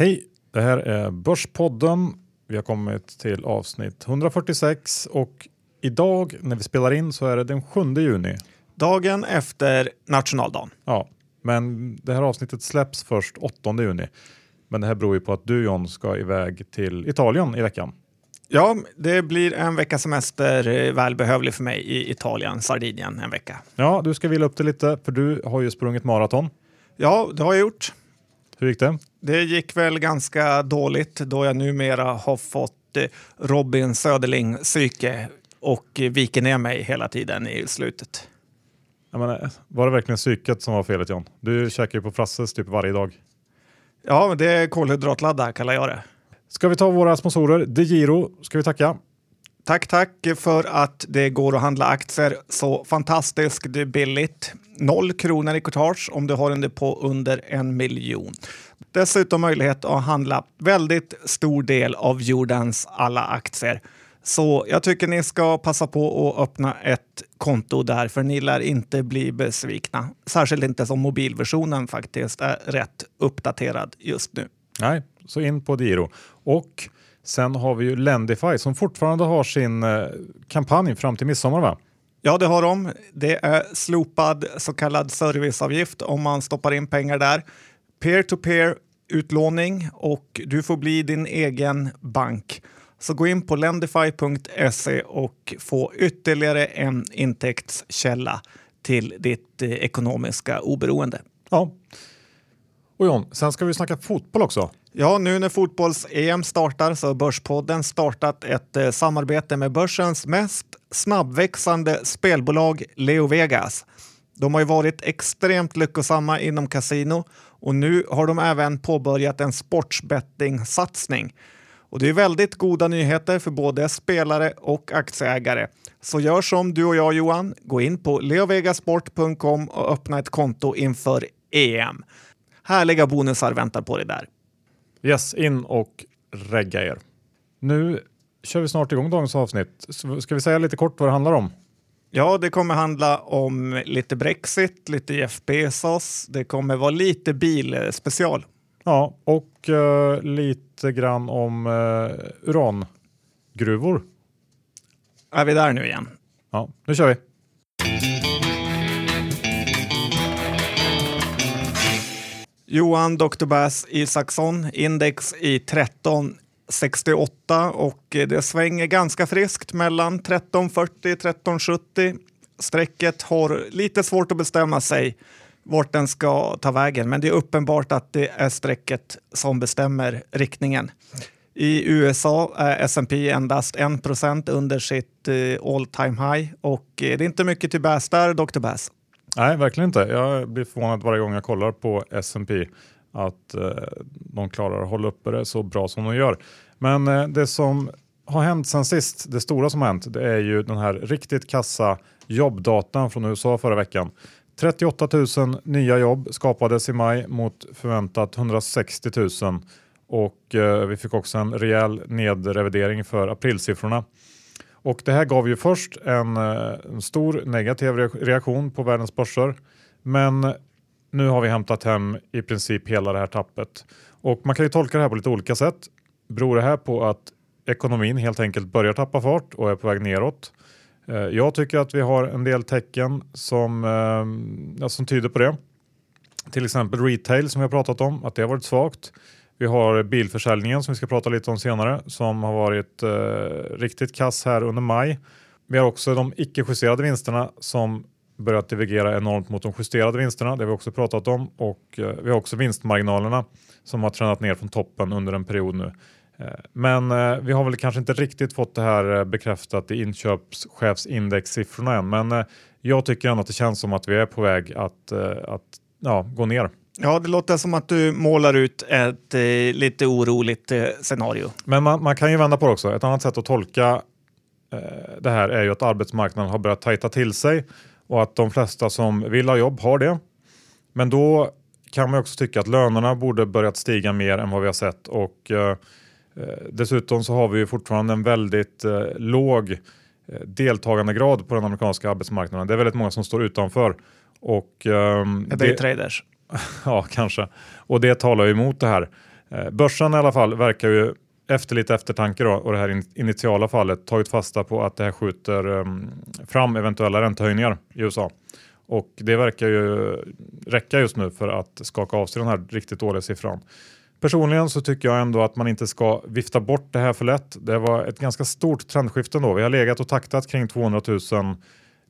Hej, det här är Börspodden. Vi har kommit till avsnitt 146 och idag när vi spelar in så är det den 7 juni. Dagen efter nationaldagen. Ja, men det här avsnittet släpps först 8 juni. Men det här beror ju på att du John ska iväg till Italien i veckan. Ja, det blir en veckas semester eh, välbehövlig för mig i Italien, Sardinien, en vecka. Ja, du ska vila upp det lite för du har ju sprungit maraton. Ja, det har jag gjort. Hur gick det? Det gick väl ganska dåligt då jag numera har fått eh, Robin Söderling-psyke och viker ner mig hela tiden i slutet. Menar, var det verkligen psyket som var felet John? Du käkar ju på Frasses typ varje dag. Ja, det är kolhydratladda kallar jag det. Ska vi ta våra sponsorer? DeGiro ska vi tacka. Tack, tack för att det går att handla aktier så fantastiskt billigt. Noll kronor i courtage om du har en depå under en miljon. Dessutom möjlighet att handla väldigt stor del av jordens alla aktier. Så jag tycker ni ska passa på att öppna ett konto där, för ni lär inte bli besvikna. Särskilt inte som mobilversionen faktiskt är rätt uppdaterad just nu. Nej, så in på Diro. Och sen har vi ju Lendify som fortfarande har sin eh, kampanj fram till midsommar va? Ja, det har de. Det är slopad så kallad serviceavgift om man stoppar in pengar där. Peer-to-peer utlåning och du får bli din egen bank. Så gå in på lendify.se och få ytterligare en intäktskälla till ditt eh, ekonomiska oberoende. Ja. Och John, sen ska vi snacka fotboll också. Ja, nu när fotbolls-EM startar så har Börspodden startat ett eh, samarbete med börsens mest snabbväxande spelbolag Leo Vegas. De har ju varit extremt lyckosamma inom kasino och nu har de även påbörjat en sportsbetting-satsning. Och det är väldigt goda nyheter för både spelare och aktieägare. Så gör som du och jag Johan, gå in på leovegasport.com och öppna ett konto inför EM. Härliga bonusar väntar på dig där. Yes, in och regga er. Nu kör vi snart igång dagens avsnitt. Ska vi säga lite kort vad det handlar om? Ja, det kommer handla om lite Brexit, lite Jeff Bezos. Det kommer vara lite bilspecial. Ja, och uh, lite grann om uh, urangruvor. Är vi där nu igen? Ja, nu kör vi. Johan Dr. Bass Isaksson, index i 1368 och eh, det svänger ganska friskt mellan 1340 1370. Strecket har lite svårt att bestämma sig vart den ska ta vägen, men det är uppenbart att det är strecket som bestämmer riktningen. I USA är S&P endast 1% under sitt eh, all time high och eh, det är inte mycket till Bass där, Dr. Bass. Nej, verkligen inte. Jag blir förvånad varje gång jag kollar på S&P att eh, de klarar att hålla uppe det så bra som de gör. Men eh, det som har hänt sen sist, det stora som har hänt, det är ju den här riktigt kassa jobbdatan från USA förra veckan. 38 000 nya jobb skapades i maj mot förväntat 160 000 och eh, vi fick också en rejäl nedrevidering för aprilsiffrorna. Och det här gav ju först en, eh, en stor negativ reaktion på världens börser. Men nu har vi hämtat hem i princip hela det här tappet. Och man kan ju tolka det här på lite olika sätt. Beror det här på att ekonomin helt enkelt börjar tappa fart och är på väg neråt? Eh, jag tycker att vi har en del tecken som, eh, som tyder på det. Till exempel retail som vi har pratat om, att det har varit svagt. Vi har bilförsäljningen som vi ska prata lite om senare som har varit eh, riktigt kass här under maj. Vi har också de icke justerade vinsterna som börjat divergera enormt mot de justerade vinsterna. Det har vi också pratat om och eh, vi har också vinstmarginalerna som har tränat ner från toppen under en period nu. Eh, men eh, vi har väl kanske inte riktigt fått det här eh, bekräftat i inköpschefsindexsiffrorna än. Men eh, jag tycker ändå att det känns som att vi är på väg att, eh, att ja, gå ner. Ja, det låter som att du målar ut ett eh, lite oroligt eh, scenario. Men man, man, kan ju vända på det också. Ett annat sätt att tolka eh, det här är ju att arbetsmarknaden har börjat tajta till sig och att de flesta som vill ha jobb har det. Men då kan man också tycka att lönerna borde börjat stiga mer än vad vi har sett och eh, dessutom så har vi ju fortfarande en väldigt eh, låg eh, deltagandegrad på den amerikanska arbetsmarknaden. Det är väldigt många som står utanför. Och, ehm, det är traders. ja, kanske. Och det talar ju emot det här. Eh, börsen i alla fall verkar ju efter lite eftertanke då, och det här initiala fallet tagit fasta på att det här skjuter um, fram eventuella räntehöjningar i USA. Och det verkar ju räcka just nu för att skaka av sig den här riktigt dåliga siffran. Personligen så tycker jag ändå att man inte ska vifta bort det här för lätt. Det var ett ganska stort trendskifte ändå. Vi har legat och taktat kring 200 000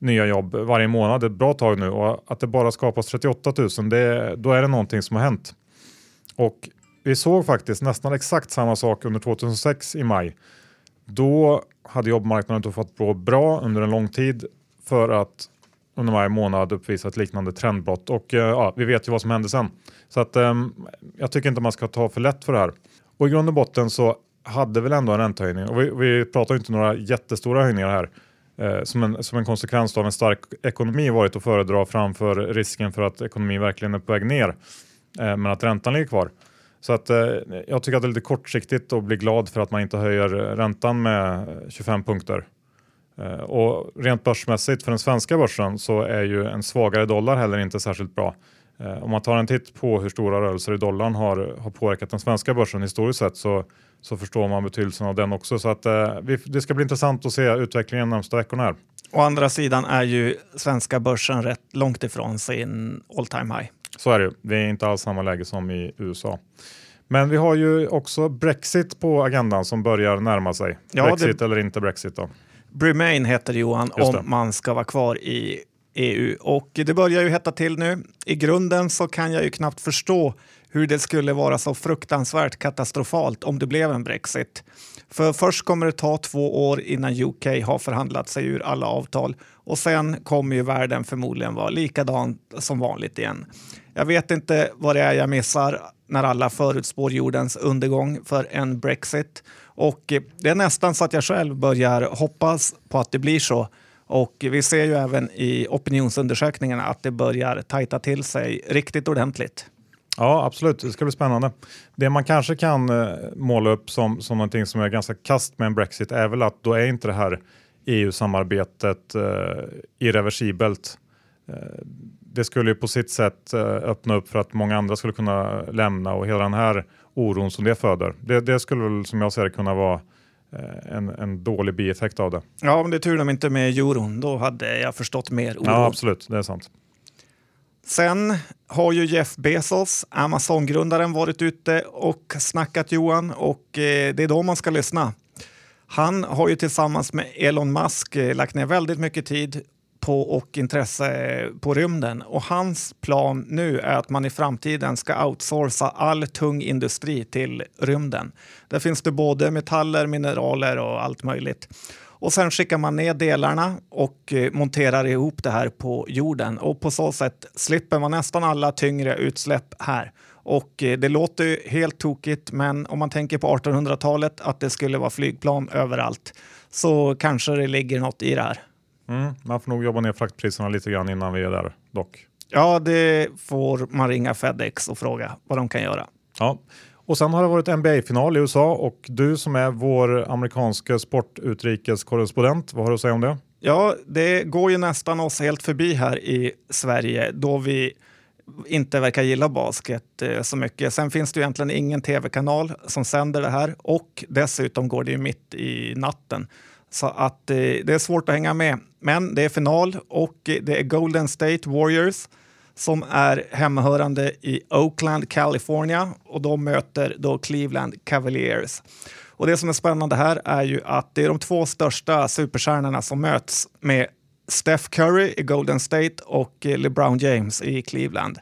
nya jobb varje månad ett bra tag nu och att det bara skapas 38 000, det, då är det någonting som har hänt. Och vi såg faktiskt nästan exakt samma sak under 2006 i maj. Då hade jobbmarknaden inte fått gå bra under en lång tid för att under maj månad uppvisa ett liknande trendbrott och eh, ja, vi vet ju vad som hände sen. Så att um, jag tycker inte man ska ta för lätt för det här. Och i grund och botten så hade väl ändå en räntehöjning och vi, vi pratar inte några jättestora höjningar här. Eh, som, en, som en konsekvens av en stark ekonomi varit att föredra framför risken för att ekonomin verkligen är på väg ner eh, men att räntan ligger kvar. Så att, eh, jag tycker att det är lite kortsiktigt att bli glad för att man inte höjer räntan med 25 punkter. Eh, och rent börsmässigt för den svenska börsen så är ju en svagare dollar heller inte särskilt bra. Eh, om man tar en titt på hur stora rörelser i dollarn har, har påverkat den svenska börsen historiskt sett så, så förstår man betydelsen av den också. Så att, eh, vi, det ska bli intressant att se utvecklingen de närmsta veckorna. Här. Å andra sidan är ju svenska börsen rätt långt ifrån sin all time high. Så är det ju. Det är inte alls samma läge som i USA. Men vi har ju också Brexit på agendan som börjar närma sig. Ja, Brexit det... eller inte Brexit då? Remain heter Johan om man ska vara kvar i EU. Och det börjar ju hetta till nu. I grunden så kan jag ju knappt förstå hur det skulle vara så fruktansvärt katastrofalt om det blev en Brexit. För först kommer det ta två år innan UK har förhandlat sig ur alla avtal och sen kommer ju världen förmodligen vara likadan som vanligt igen. Jag vet inte vad det är jag missar när alla förutspår jordens undergång för en Brexit. Och det är nästan så att jag själv börjar hoppas på att det blir så. Och vi ser ju även i opinionsundersökningarna att det börjar tajta till sig riktigt ordentligt. Ja, absolut. Det ska bli spännande. Det man kanske kan eh, måla upp som, som någonting som är ganska kast med en Brexit är väl att då är inte det här EU-samarbetet eh, irreversibelt. Eh, det skulle ju på sitt sätt eh, öppna upp för att många andra skulle kunna lämna och hela den här oron som det föder. Det, det skulle väl som jag ser det kunna vara en, en dålig bieffekt av det. Ja, men det är tur de inte med euron. Då hade jag förstått mer oro. Ja, absolut. Det är sant. Sen har ju Jeff Bezos, Amazon-grundaren, varit ute och snackat Johan och eh, det är då man ska lyssna. Han har ju tillsammans med Elon Musk eh, lagt ner väldigt mycket tid på och intresse på rymden. Och hans plan nu är att man i framtiden ska outsourca all tung industri till rymden. Där finns det både metaller, mineraler och allt möjligt. Och sen skickar man ner delarna och eh, monterar ihop det här på jorden. Och på så sätt slipper man nästan alla tyngre utsläpp här. Och eh, det låter ju helt tokigt, men om man tänker på 1800-talet att det skulle vara flygplan överallt så kanske det ligger något i det här. Mm, man får nog jobba ner fraktpriserna lite grann innan vi är där dock. Ja, det får man ringa Fedex och fråga vad de kan göra. Ja, och sen har det varit NBA-final i USA och du som är vår amerikanska sportutrikeskorrespondent, vad har du att säga om det? Ja, det går ju nästan oss helt förbi här i Sverige då vi inte verkar gilla basket eh, så mycket. Sen finns det ju egentligen ingen tv-kanal som sänder det här och dessutom går det ju mitt i natten. Så att eh, det är svårt att hänga med. Men det är final och eh, det är Golden State Warriors som är hemmahörande i Oakland, California och de möter då Cleveland Cavaliers. Och det som är spännande här är ju att det är de två största superstjärnorna som möts med Steph Curry i Golden State och eh, LeBron James i Cleveland.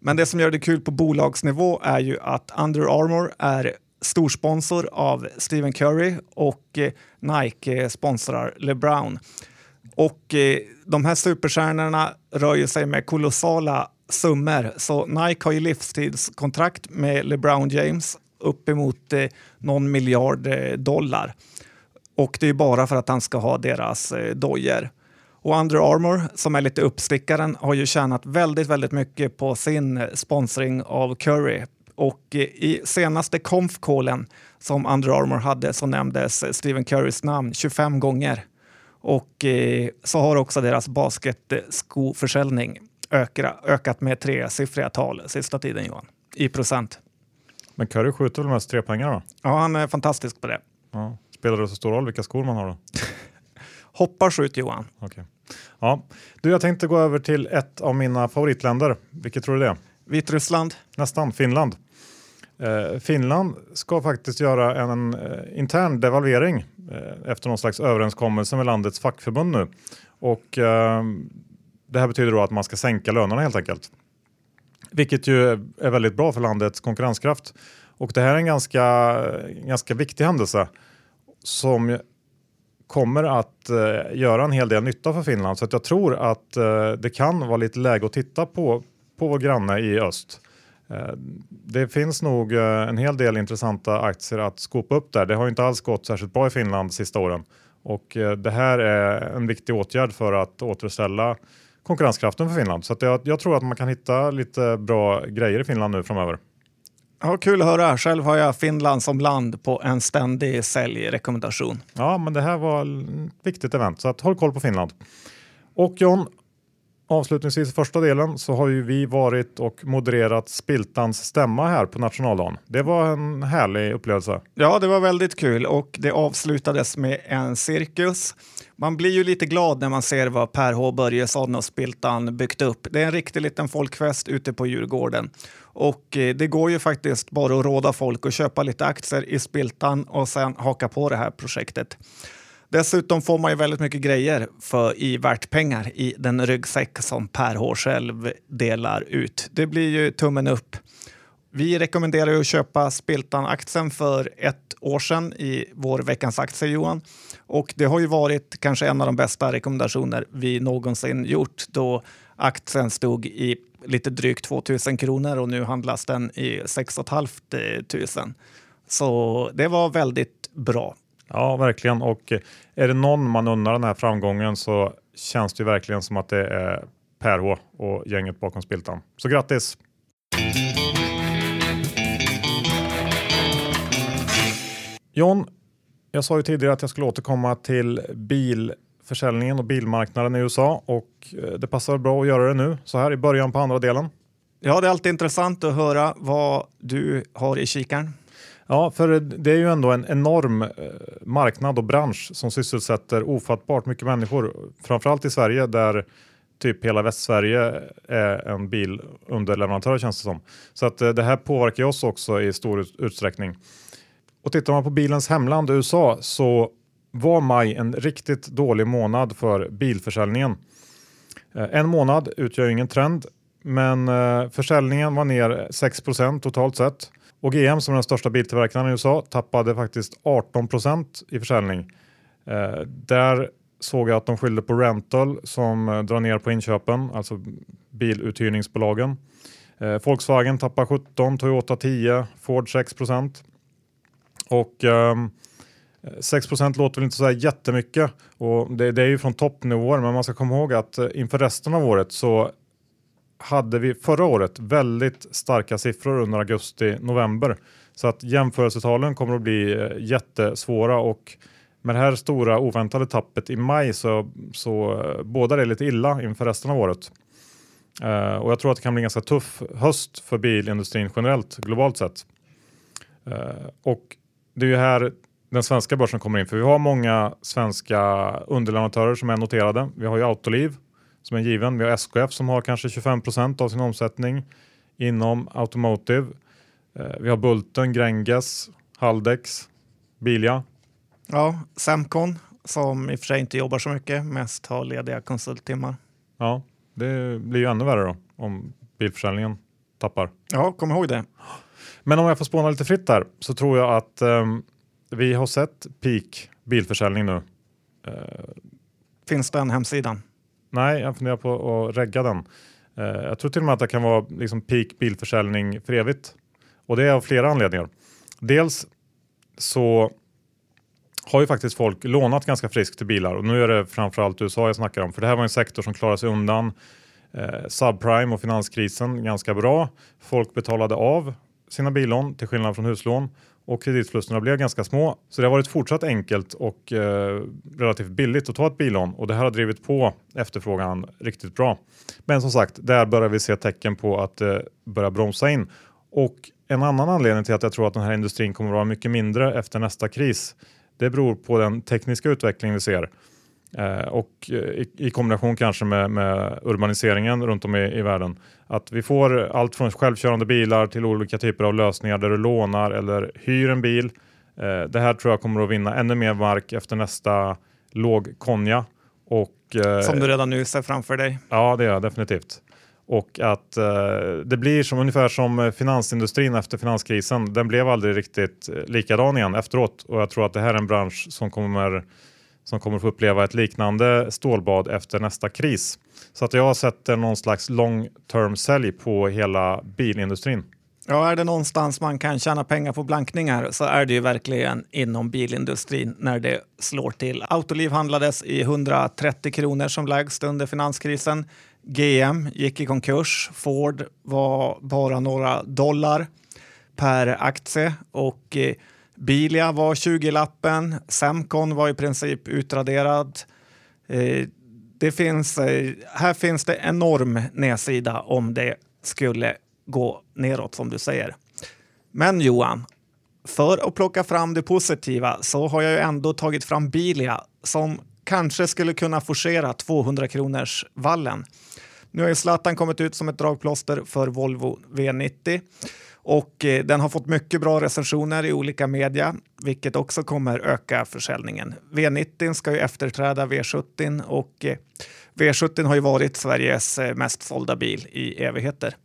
Men det som gör det kul på bolagsnivå är ju att Under Armour är storsponsor av Stephen Curry och eh, Nike eh, sponsrar LeBron. Och eh, de här superstjärnorna rör ju sig med kolossala summor. Så Nike har ju livstidskontrakt med LeBron James uppemot eh, någon miljard dollar. Och det är bara för att han ska ha deras dojer. Och Under Armour, som är lite uppstickaren, har ju tjänat väldigt, väldigt mycket på sin sponsring av Curry och eh, i senaste konf-callen som Under Armour hade så nämndes Stephen Currys namn 25 gånger. Och eh, så har också deras basketskoförsäljning ökat med tresiffriga tal sista tiden Johan, i procent. Men Curry skjuter väl mest trepoängare då? Ja, han är fantastisk på det. Ja. Spelar det så stor roll vilka skor man har då? Hoppa skjut Johan. Okay. Ja. Du, jag tänkte gå över till ett av mina favoritländer. Vilket tror du det är? Vitryssland? Nästan, Finland. Eh, Finland ska faktiskt göra en, eh, intern devalvering eh, efter någon slags överenskommelse med landets fackförbund nu. Och det här betyder då att man ska sänka lönerna helt enkelt. Vilket ju är väldigt bra för landets konkurrenskraft. Och det här är en ganska, ganska viktig händelse som kommer att göra en hel del nytta för Finland. Så att jag tror att det kan vara lite läge att titta på, på vår granne i öst. Eh, det finns nog eh, en hel del intressanta aktier att skopa upp där. Det har inte alls gått särskilt bra i Finland de sista åren. Och eh, det här är en viktig åtgärd för att återställa konkurrenskraften för Finland. Så jag, jag, tror att man kan hitta lite bra grejer i Finland nu framöver. Ja, kul att höra. Själv har jag Finland som land på en ständig säljrekommendation. Ja, men det här var ett viktigt event, så att håll koll på Finland. Och John, avslutningsvis i första delen så har ju vi varit och modererat Spiltans stämma här på nationaldagen. Det var en härlig upplevelse. Ja, det var väldigt kul och det avslutades med en cirkus. Man blir ju lite glad när man ser vad Per H Börjesson och Spiltan byggt upp. Det är en riktig liten folkfest ute på Djurgården och eh, det går ju faktiskt bara att råda folk att köpa lite aktier i Spiltan och sen haka på det här projektet. Dessutom får man ju väldigt mycket grejer för, i värtpengar i den ryggsäck som Per H själv delar ut. Det blir ju tummen upp. Vi rekommenderar ju att köpa Spiltan-aktien för ett år sedan i vår veckans aktie Johan. Och det har ju varit kanske en av de bästa rekommendationer vi någonsin gjort då aktien stod i lite drygt 2000 kronor och nu handlas den i 6 500. Så det var väldigt bra. Ja, verkligen. Och eh, är det någon man undrar den här framgången så känns det verkligen som att det är Per H och gänget bakom Spiltan. Så grattis! John, jag sa ju tidigare att jag skulle återkomma till bilförsäljningen och bilmarknaden i USA och eh, det passar bra att göra det nu så här i början på andra delen. Ja, det är alltid intressant att höra vad du har i kikaren. Ja, för det är ju ändå en enorm eh, marknad och bransch som sysselsätter ofattbart mycket människor, framförallt i Sverige där typ hela Västsverige är en bilunderleverantör känns det som. Så att eh, det här påverkar oss också i stor utsträckning. Och tittar man på bilens hemland USA så var maj en riktigt dålig månad för bilförsäljningen. Eh, en månad utgör ingen trend, men försäljningen var ner 6% totalt sett. Och GM som är den största biltillverkaren i USA tappade faktiskt 18% i försäljning. Eh, där såg jag att de skyllde på Rental som eh, drar ner på inköpen, alltså biluthyrningsbolagen. Eh, Volkswagen tappar 17, Toyota 10, Ford 6 och 6 ehm, låter väl inte så här jättemycket och det, det är ju från toppnivåer men man ska komma ihåg att eh, inför resten av året så hade vi förra året väldigt starka siffror under augusti-november. Så att jämförelsetalen kommer att bli eh, jättesvåra och med det här stora oväntade tappet i maj så, så eh, båda det lite illa inför resten av året. Uh, och jag tror att det kan bli en ganska tuff höst för bilindustrin generellt globalt sett. Uh, och det är ju här den svenska börsen kommer in för vi har många svenska underleverantörer som är noterade. Vi har ju Autoliv som är given. Vi har SKF som har kanske 25% av sin omsättning inom Automotive. Eh, vi har Bulten, Gränges, Haldex, Bilia. Ja, Semcon som i och för sig inte jobbar så mycket, mest har lediga konsulttimmar. Ja, det blir ju ännu värre då om bilförsäljningen tappar. Ja, kom ihåg det. Men om jag får spåna lite fritt där så tror jag att um, vi har sett peak bilförsäljning nu. Uh, Finns den hemsidan? Nej, jag funderar på att regga den. Uh, jag tror till och med att det kan vara liksom peak bilförsäljning för evigt. Och det är av flera anledningar. Dels så har ju faktiskt folk lånat ganska friskt till bilar och nu är det framförallt USA jag snackar om. För det här var en sektor som klarade sig undan eh, subprime och finanskrisen ganska bra. Folk betalade av sina billån till skillnad från huslån och kreditförlusterna blev ganska små. Så det har varit fortsatt enkelt och eh, relativt billigt att ta ett billån och det här har drivit på efterfrågan riktigt bra. Men som sagt, där börjar vi se tecken på att det eh, börja bromsa in och en annan anledning till att jag tror att den här industrin kommer att vara mycket mindre efter nästa kris, det beror på den tekniska utveckling vi ser. Eh, och i, i, kombination kanske med, med urbaniseringen runt om i, i, världen. Att vi får allt från självkörande bilar till olika typer av lösningar där du lånar eller hyr en bil. Eh, det här tror jag kommer att vinna ännu mer mark efter nästa lågkonja. Och, eh, Som du redan nu ser framför dig? Ja, det är jag definitivt. Och att eh, det blir som ungefär som finansindustrin efter finanskrisen. Den blev aldrig riktigt eh, likadan igen efteråt och jag tror att det här är en bransch som kommer som kommer få uppleva ett liknande stålbad efter nästa kris. Så att jag sätter eh, någon slags long term sälj på hela bilindustrin. Ja, är det någonstans man kan tjäna pengar på blankningar så är det ju verkligen inom bilindustrin när det slår till. Autoliv handlades i 130 kronor som lägst under finanskrisen. GM gick i konkurs. Ford var bara några dollar per aktie och eh, Bilia var 20-lappen. Semcon var i princip utraderad. Eh, det finns, eh, här finns det enorm nedsida om det skulle gå neråt som du säger. Men Johan, för att plocka fram det positiva så har jag ju ändå tagit fram Bilia som kanske skulle kunna forcera 200 kronors vallen. Nu har ju Zlatan kommit ut som ett dragplåster för Volvo V90 och eh, den har fått mycket bra recensioner i olika media, vilket också kommer öka försäljningen. V90 ska ju efterträda V70 och eh, V70 har ju varit Sveriges eh, mest sålda bil i evigheter.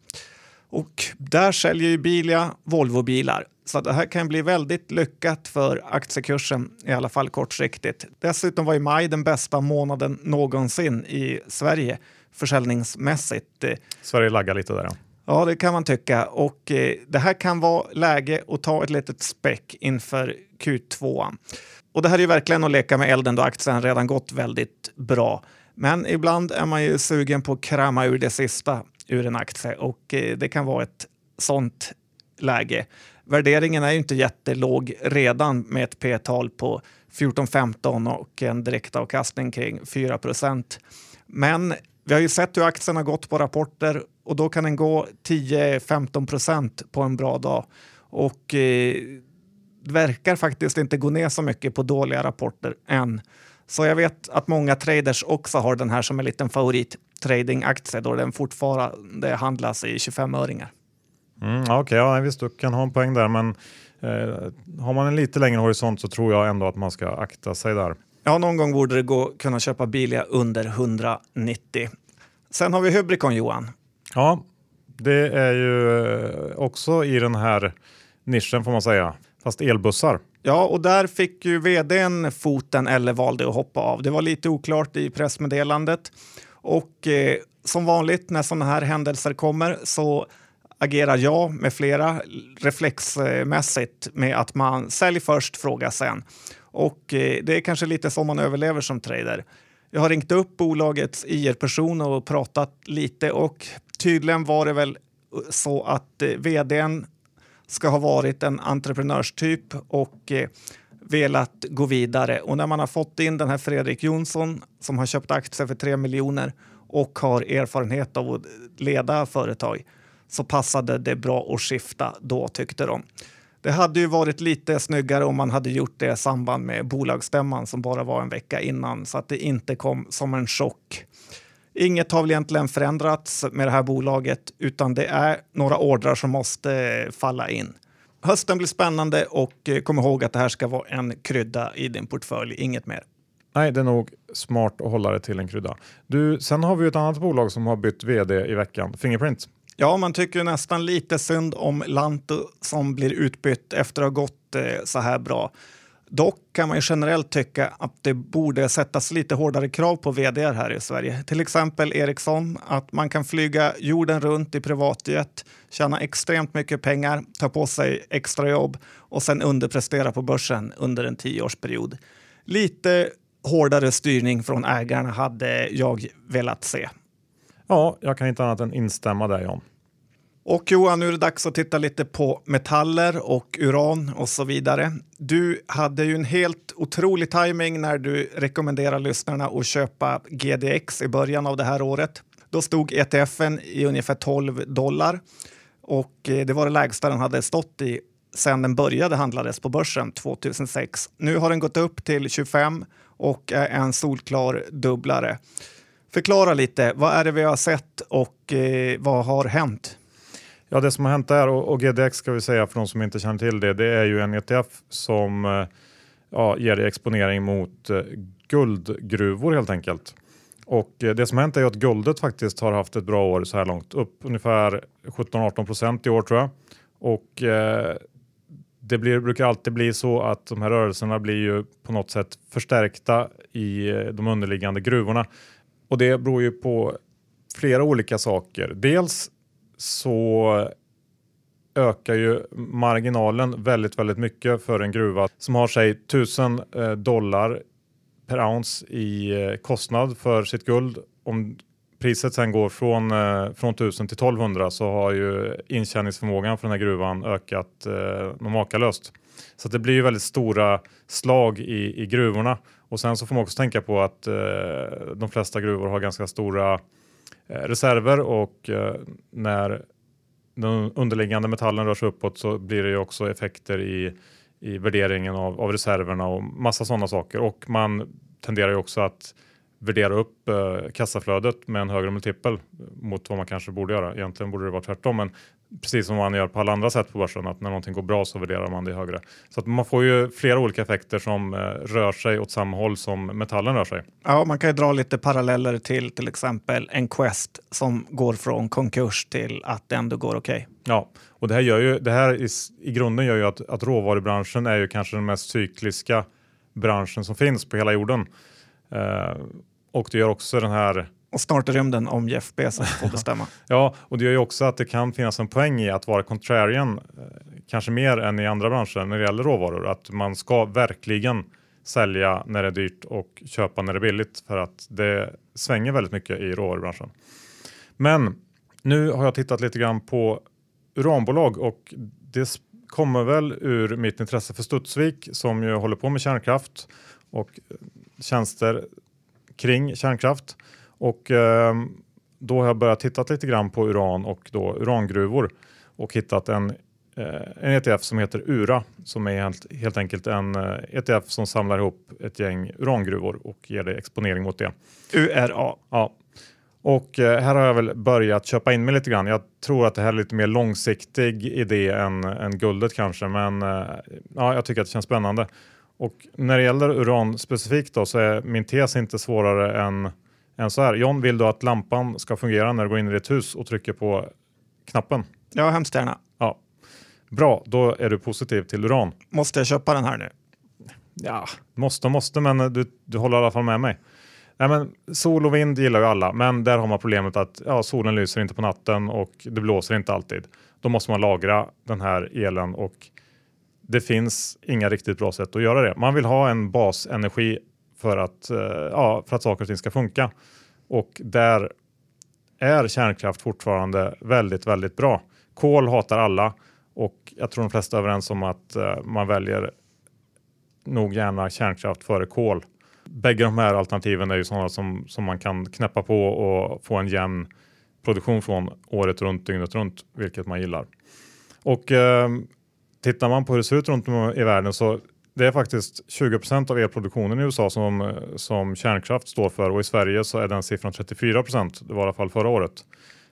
Och där säljer ju Bilia Volvobilar. Så det här kan bli väldigt lyckat för aktiekursen, i alla fall kortsiktigt. Dessutom var ju maj den bästa månaden någonsin i Sverige försäljningsmässigt. Sverige laggar lite där. Ja. Ja, det kan man tycka. Och eh, det här kan vara läge att ta ett litet späck inför Q2. Och det här är ju verkligen att leka med elden då aktien redan gått väldigt bra. Men ibland är man ju sugen på att krama ur det sista ur en aktie och eh, det kan vara ett sånt läge. Värderingen är ju inte jättelåg redan med ett P-tal på 14-15 och en direktavkastning kring 4% Men vi har ju sett hur aktien har gått på rapporter och då kan den gå 10-15 procent på en bra dag. Och eh, verkar faktiskt inte gå ner så mycket på dåliga rapporter än. Så jag vet att många traders också har den här som en liten favorit tradingaktie då den fortfarande handlas i 25-öringar. Mm, Okej, okay, ja, visst du kan ha en poäng där men eh, har man en lite längre horisont så tror jag ändå att man ska akta sig där. Ja, någon gång borde det gå kunna köpa Bilia under 190. Sen har vi Hybricon Johan. Ja, det är ju eh, också i den här nischen får man säga, fast elbussar. Ja, och där fick ju vdn foten eller valde att hoppa av. Det var lite oklart i pressmeddelandet och eh, som vanligt när sådana här händelser kommer så agerar jag med flera reflexmässigt med att man säljer först, fråga sen. Och eh, det är kanske lite så man överlever som trader. Jag har ringt upp bolagets IR-person och pratat lite och tydligen var det väl eh, så att eh, vdn ska ha varit en entreprenörstyp och velat gå vidare. Och när man har fått in den här Fredrik Jonsson som har köpt aktier för 3 miljoner och har erfarenhet av att leda företag så passade det bra att skifta då tyckte de. Det hade ju varit lite snyggare om man hade gjort det i samband med bolagsstämman som bara var en vecka innan så att det inte kom som en chock. Inget har väl egentligen förändrats med det här bolaget utan det är några ordrar som måste falla in. Hösten blir spännande och eh, kom ihåg att det här ska vara en krydda i din portfölj, inget mer. Nej, det är nog smart att hålla det till en krydda. Du, sen har vi ett annat bolag som har bytt vd i veckan, Fingerprint. Ja, man tycker nästan lite synd om Lanto som blir utbytt efter att ha gått eh, så här bra. Dock kan man ju generellt tycka att det borde sättas lite hårdare krav på vd här i Sverige. Till exempel Ericsson, att man kan flyga jorden runt i privatjet, tjäna extremt mycket pengar, ta på sig extra jobb och sen underprestera på börsen under en tioårsperiod. Lite hårdare styrning från ägarna hade jag velat se. Ja, jag kan inte annat än instämma där John. Och Johan, nu är det dags att titta lite på metaller och uran och så vidare. Du hade ju en helt otrolig timing när du rekommenderade lyssnarna att köpa GDX i början av det här året. Då stod ETFen i ungefär 12 dollar och eh, det var det lägsta den hade stått i sedan den började handlades på börsen 2006. Nu har den gått upp till 25 och är en solklar dubblare. Förklara lite, vad är det vi har sett och eh, vad har hänt? Ja, det som har hänt där och, och GDX ska vi säga för de som inte känner till det, det är ju en ETF som eh, ja, ger dig exponering mot eh, guldgruvor helt enkelt. Och eh, det som har hänt är ju att guldet faktiskt har haft ett bra år så här långt, upp ungefär 17-18 procent i år tror jag. Och eh, det blir, brukar alltid bli så att de här rörelserna blir ju på något sätt förstärkta i eh, de underliggande gruvorna. Och det beror ju på flera olika saker. Dels så ökar ju marginalen väldigt, väldigt mycket för en gruva som har sig 1000 eh, dollar per ounce i eh, kostnad för sitt guld. Om priset sen går från, eh, från 1000 till 1200 så har ju intjäningsförmågan för den här gruvan ökat eh, makalöst. Så det blir ju väldigt stora slag i, i gruvorna. Och sen så får man också tänka på att eh, de flesta gruvor har ganska stora eh, reserver och eh, när den underliggande metallen rör sig uppåt så blir det ju också effekter i, i värderingen av, av reserverna och massa sådana saker. Och man tenderar ju också att värdera upp eh, kassaflödet med en högre multipel mot vad man kanske borde göra. Egentligen borde det vara tvärtom, men precis som man gör på alla andra sätt på börsen, att när någonting går bra så värderar man det högre. Så att man får ju flera olika effekter som eh, rör sig åt samma håll som metallen rör sig. Ja, man kan ju dra lite paralleller till till exempel en Quest som går från konkurs till att det ändå går okej. Okay. Ja, och det här gör ju det här i, i grunden gör ju att, att råvarubranschen är ju kanske den mest cykliska branschen som finns på hela jorden. Uh, och det gör också den här och snart är rymden om Jeff Bezos får bestämma. ja, och det gör ju också att det kan finnas en poäng i att vara contrarian, eh, kanske mer än i andra branscher när det gäller råvaror. Att man ska verkligen sälja när det är dyrt och köpa när det är billigt för att det svänger väldigt mycket i råvarubranschen. Men nu har jag tittat lite grann på uranbolag och det kommer väl ur mitt intresse för Studsvik som ju håller på med kärnkraft och tjänster kring kärnkraft. Och eh, då har jag börjat titta lite grann på uran och då urangruvor och hittat en, eh, en ETF som heter URA som är helt, helt enkelt en eh, ETF som samlar ihop ett gäng urangruvor och ger dig exponering mot det. URA. Ja. Och eh, här har jag väl börjat köpa in mig lite grann. Jag tror att det här är lite mer långsiktig idé än, än guldet kanske, men ja, jag tycker att det känns spännande. Och när det gäller uran specifikt då, så är min tes inte svårare än, än så här. John, vill du att lampan ska fungera när du går in i ditt hus och trycker på knappen? Ja, hemskt gärna. Ja. Bra, då är du positiv till uran. Måste jag köpa den här nu? Ja, måste måste, men du, du håller i alla fall med mig. Nej, men sol och vind gillar ju alla, men där har man problemet att ja, solen lyser inte på natten och det blåser inte alltid. Då måste man lagra den här elen och det finns inga riktigt bra sätt att göra det. Man vill ha en basenergi för att, eh, ja, för att saker och ting ska funka. Och där är kärnkraft fortfarande väldigt, väldigt bra. Kol hatar alla och jag tror de flesta är överens om att eh, man väljer nog gärna kärnkraft före kol. Bägge de här alternativen är ju sådana som, som man kan knäppa på och få en jämn produktion från året runt, dygnet runt, vilket man gillar. Och eh, tittar man på hur det ser ut runt om i världen så det är faktiskt 20% av elproduktionen i USA som, som kärnkraft står för och i Sverige så är den siffran 34 Det var i alla fall förra året.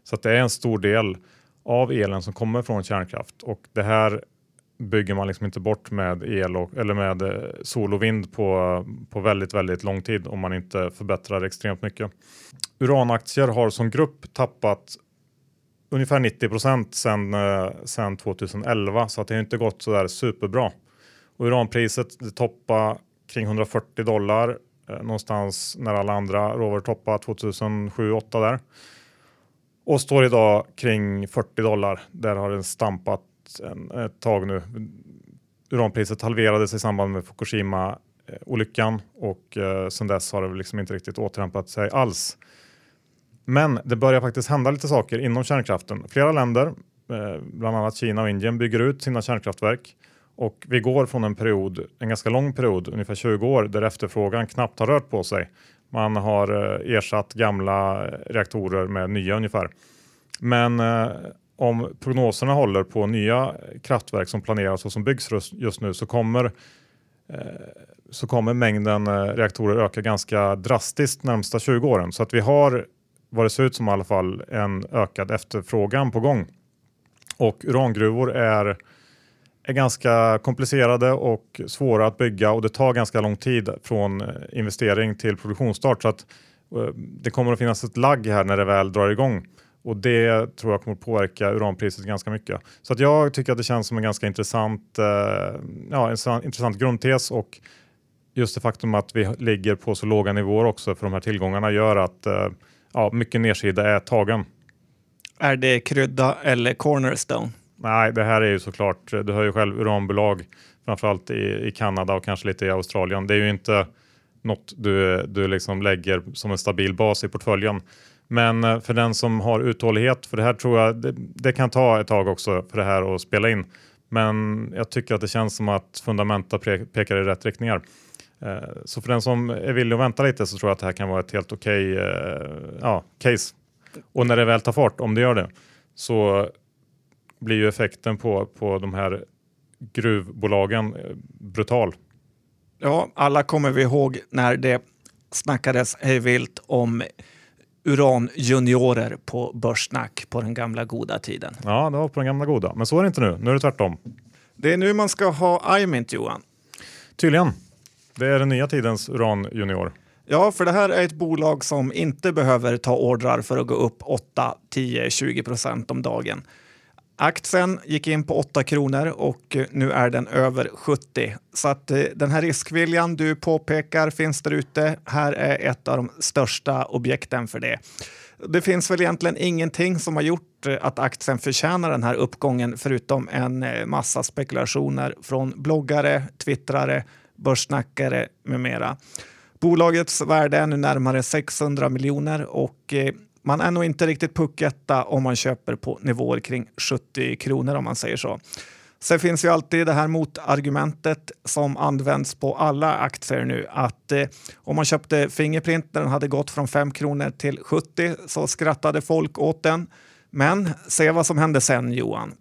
Så det är en stor del av elen som kommer från kärnkraft och det här bygger man liksom inte bort med el och, eller med eh, sol och vind på, på väldigt, väldigt lång tid om man inte förbättrar extremt mycket. Uranaktier har som grupp tappat ungefär 90 procent sedan, sen eh, sedan 2011 så att det har inte gått så där superbra. Och uranpriset toppar toppade kring 140 dollar eh, någonstans när alla andra råvaror toppade 2007-2008 där. Och står idag kring 40 dollar. Där har den stampat en, ett tag nu. Uranpriset halverades i samband med Fukushima olyckan och eh, sedan dess har det liksom inte riktigt återhämtat sig alls. Men det börjar faktiskt hända lite saker inom kärnkraften. Flera länder, eh, bland annat Kina och Indien, bygger ut sina kärnkraftverk. Och vi går från en period, en ganska lång period, ungefär 20 år, där efterfrågan knappt har rört på sig. Man har eh, ersatt gamla eh, reaktorer med nya ungefär. Men eh, om prognoserna håller på nya kraftverk som planeras och som byggs just nu så kommer, eh, så kommer mängden eh, reaktorer öka ganska drastiskt närmsta 20 åren. Så att vi har vad det ser ut som i alla fall en ökad efterfrågan på gång. Och urangruvor är, är ganska komplicerade och svåra att bygga och det tar ganska lång tid från eh, investering till produktionsstart. Så att eh, det kommer att finnas ett lagg här när det väl drar igång. Och det tror jag kommer att påverka uranpriset ganska mycket. Så att jag tycker att det känns som en ganska intressant, eh, ja, en intressant grundtes och just det faktum att vi ligger på så låga nivåer också för de här tillgångarna gör att ja, mycket nedsida är tagen. Är det krydda eller cornerstone? Nej, det här är ju såklart, du hör ju själv uranbolag framförallt i, i Kanada och kanske lite i Australien. Det är ju inte något du, du liksom lägger som en stabil bas i portföljen. Men eh, för den som har uthållighet, för det här tror jag det, det, kan ta ett tag också för det här att spela in. Men jag tycker att det känns som att fundamenta pekar i rätt riktningar. Eh, så för den som är villig att vänta lite så tror jag att det här kan vara ett helt okej okay, ja, case. Och när det väl tar fart, om det gör det, så blir ju effekten på, på de här gruvbolagen brutal. Ja, alla kommer vi ihåg när det snackades hejvilt om uranjuniorer på Börssnack på den gamla goda tiden. Ja, det var på den gamla goda. Men så är det inte nu. Nu är det tvärtom. Det är nu man ska ha iMint, Johan. Tydligen. Det är den nya tidens uranjunior. Ja, för det här är ett bolag som inte behöver ta ordrar för att gå upp 8, 10, 20 procent om dagen. Aktien gick in på 8 kronor och eh, nu är den över 70. Så att eh, den här riskviljan du påpekar finns där ute. Här är ett av de största objekten för det. Det finns väl egentligen ingenting som har gjort eh, att aktien förtjänar den här uppgången förutom en massa spekulationer från bloggare, twittrare, börssnackare med mera. Bolagets värde är nu närmare 600 miljoner och man är nog inte riktigt pucketta om man köper på nivåer kring 70 kronor om man säger så. Sen finns ju alltid det här motargumentet som används på alla aktier nu att eh, om man köpte Fingerprint när den hade gått från 5 kronor till 70 så skrattade folk åt den. Men se vad som hände sen Johan.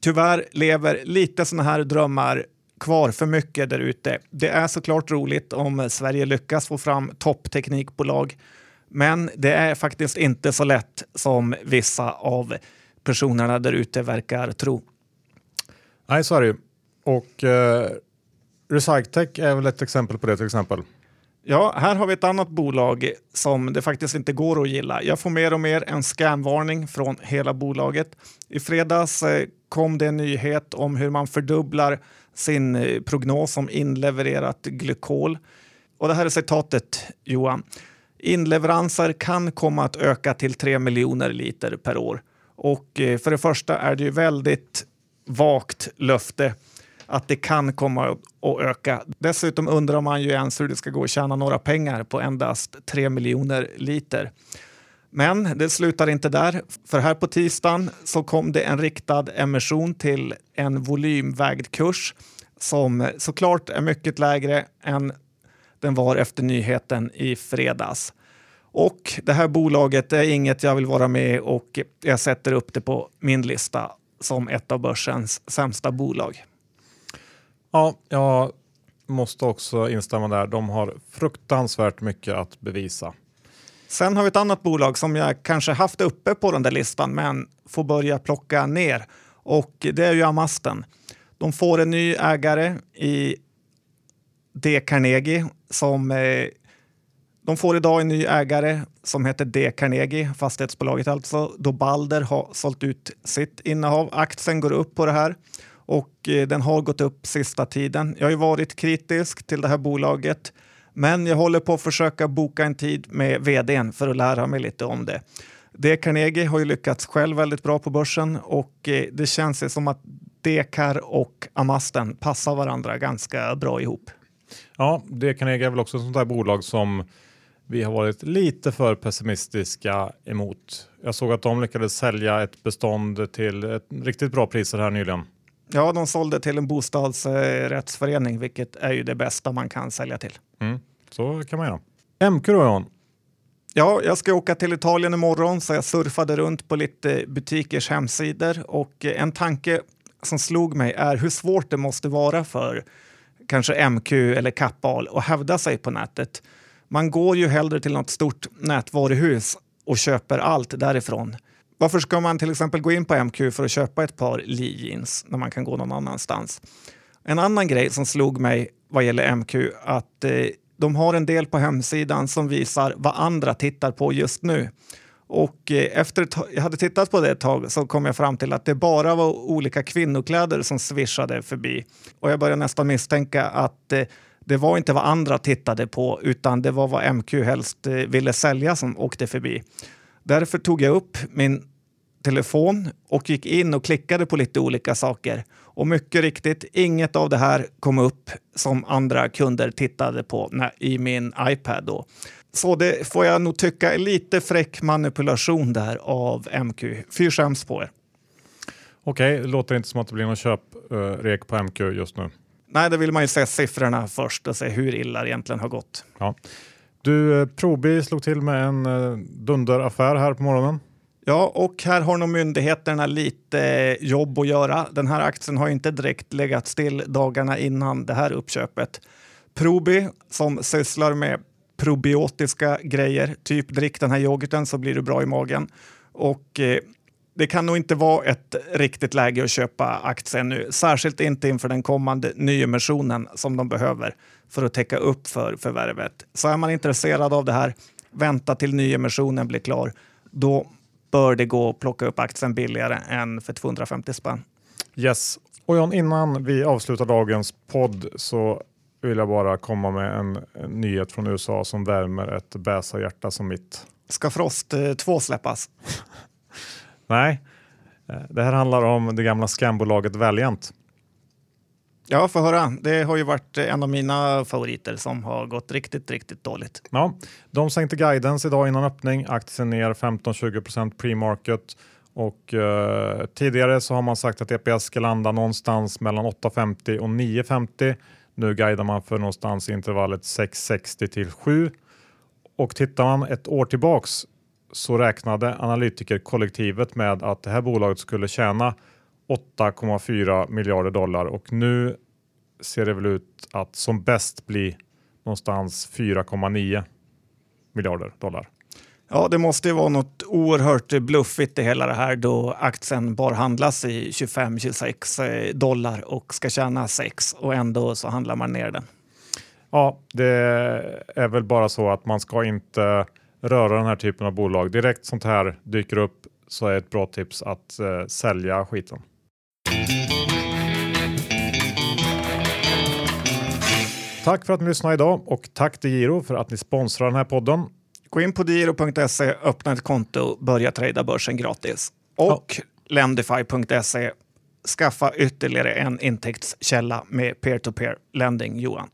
Tyvärr lever lite sådana här drömmar kvar för mycket där ute. Det är såklart roligt om Sverige lyckas få fram toppteknikbolag men det är faktiskt inte så lätt som vissa av personerna där ute verkar tro. Nej, så är det ju. Och eh, Recyctech är väl ett exempel på det till exempel. Ja, här har vi ett annat bolag som det faktiskt inte går att gilla. Jag får mer och mer en scamvarning från hela bolaget. I fredags eh, kom det en nyhet om hur man fördubblar sin eh, prognos om inlevererat glykol. Och det här är citatet, Johan. Inleveranser kan komma att öka till 3 miljoner liter per år. Och eh, för det första är det ju väldigt vagt löfte att det kan komma att öka. Dessutom undrar man ju ens hur det ska gå att tjäna några pengar på endast 3 miljoner liter. Men det slutar inte där, för här på tisdagen så kom det en riktad emission till en volymvägd kurs som såklart är mycket lägre än den var efter nyheten i fredags. Och det här bolaget är inget jag vill vara med och jag sätter upp det på min lista som ett av börsens sämsta bolag. Ja, jag måste också instämma där. De har fruktansvärt mycket att bevisa. Sen har vi ett annat bolag som jag kanske haft uppe på den där listan men får börja plocka ner och det är ju Amasten. De får en ny ägare i D. Carnegie som eh, de får idag en ny ägare som heter D. Carnegie, fastighetsbolaget alltså, då Balder har sålt ut sitt innehav. Aktien går upp på det här och eh, den har gått upp sista tiden. Jag har ju varit kritisk till det här bolaget, men jag håller på att försöka boka en tid med vdn för att lära mig lite om det. D. Carnegie har ju lyckats själv väldigt bra på börsen och eh, det känns som att Dekar och Amasten passar varandra ganska bra ihop. Ja, det Carnegie är väl också ett sånt där bolag som vi har varit lite för pessimistiska emot. Jag såg att de lyckades sälja ett bestånd till ett riktigt bra priser här nyligen. Ja, de sålde till en bostadsrättsförening, vilket är ju det bästa man kan sälja till. Mm, så kan man göra. MQ då Jan? Ja, jag ska åka till Italien imorgon så jag surfade runt på lite butikers hemsidor och en tanke som slog mig är hur svårt det måste vara för kanske MQ eller Kappahl och hävda sig på nätet. Man går ju hellre till något stort nätvaruhus och köper allt därifrån. Varför ska man till exempel gå in på MQ för att köpa ett par Lee jeans när man kan gå någon annanstans? En annan grej som slog mig vad gäller MQ att eh, de har en del på hemsidan som visar vad andra tittar på just nu. Och eh, efter ett, jag hade tittat på det ett tag så kom jag fram till att det bara var olika kvinnokläder som svischade förbi. Och jag började nästan misstänka att eh, det var inte vad andra tittade på utan det var vad MQ helst eh, ville sälja som åkte förbi. Därför tog jag upp min telefon och gick in och klickade på lite olika saker. Och mycket riktigt, inget av det här kom upp som andra kunder tittade på i min iPad. Då. Så det får jag nog tycka är lite fräck manipulation där av MQ. Fy skäms på er. Okej, det låter inte som att det blir någon köprek uh, på MQ just nu. Nej, det vill man ju se siffrorna först och se hur illa det egentligen har gått. Ja. Du, eh, Probi slog till med en uh, dunderaffär här på morgonen. Ja, och här har nog myndigheterna lite jobb att göra. Den här aktien har inte direkt legat still dagarna innan det här uppköpet. Probi, som sysslar med probiotiska grejer, typ drick den här yoghurten så blir du bra i magen. Och eh, det kan nog inte vara ett riktigt läge att köpa aktien nu, särskilt inte inför den kommande nyemissionen som de behöver för att täcka upp för förvärvet. Så är man intresserad av det här, vänta till nyemissionen blir klar. Då bör det gå att plocka upp aktien billigare än för 250 spänn. Yes. Och John, innan vi avslutar dagens podd så vill jag bara komma med en, en nyhet från USA som värmer ett bäsarhjärta som mitt. Ska Frost 2 eh, släppas? Nej, eh, det här handlar om det gamla scambolaget Valiant. Ja, få höra. Det har ju varit en av mina favoriter som har gått riktigt, riktigt dåligt. Ja, de sänkte guidance idag innan öppning. Aktien ner 15-20 pre-market och eh, tidigare så har man sagt att EPS ska landa någonstans mellan 8,50 och 9,50. Nu guidar man för någonstans i intervallet 6,60 till 7 och tittar man ett år tillbaks så räknade analytikerkollektivet med att det här bolaget skulle tjäna 8,4 miljarder dollar och nu ser det väl ut att som bäst bli någonstans 4,9 miljarder dollar. Ja, det måste ju vara något oerhört bluffigt i hela det här då aktien bara handlas i 25-26 eh, dollar och ska tjäna 6 och ändå så handlar man ner den. Ja, det är väl bara så att man ska inte röra den här typen av bolag. Direkt sånt här dyker upp så är ett bra tips att eh, sälja skiten. Tack för att ni lyssnade idag och tack till Giro för att ni sponsrar den här podden. Gå in på diro.se, öppna ett konto, och börja trada börsen gratis. Och ja. Lendify.se, skaffa ytterligare en intäktskälla med peer-to-peer lending, Johan.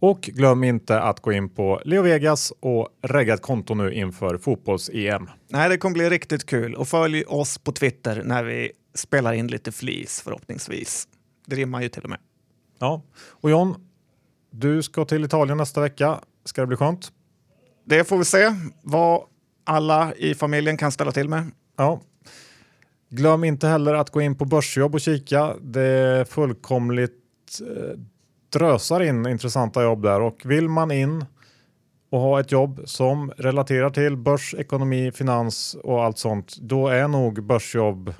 Och glöm inte att gå in på Leo Vegas och regga ett konto nu inför fotbolls-EM. Nej, det kommer bli riktigt kul och följ oss på Twitter när vi spelar in lite flis förhoppningsvis. Det rimmar ju till och med. Ja, och John, du ska till Italien nästa vecka. Ska det bli skönt? Det får vi se vad alla i familjen kan ställa till med. Ja. Glöm inte heller att gå in på Börsjobb och kika. Det är fullkomligt eh, drösar in intressanta jobb där och vill man in och ha ett jobb som relaterar till börs, ekonomi, finans och allt sånt, då är nog börsjobb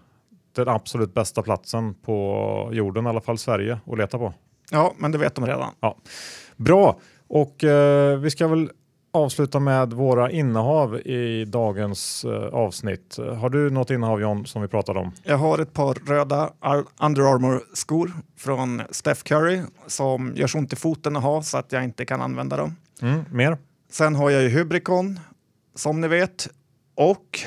den absolut bästa platsen på jorden, i alla fall Sverige, att leta på. Ja, men det vet de redan. Ja. Bra, och eh, vi ska väl avsluta med våra innehav i dagens eh, avsnitt. Har du något innehav John som vi pratade om? Jag har ett par röda Under Armour skor från Steph Curry som gör så ont i foten att ha så att jag inte kan använda dem. Mm, mer? Sen har jag ju Hybricon som ni vet och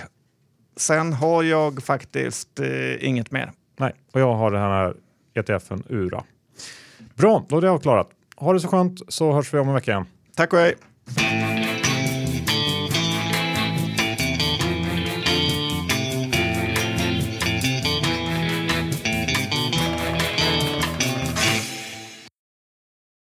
sen har jag faktiskt eh, inget mer. Nej, och jag har den här ETFen URA. Bra, då är det avklarat. Ha det så skönt så hörs vi om en vecka igen. Tack och hej! Thank you.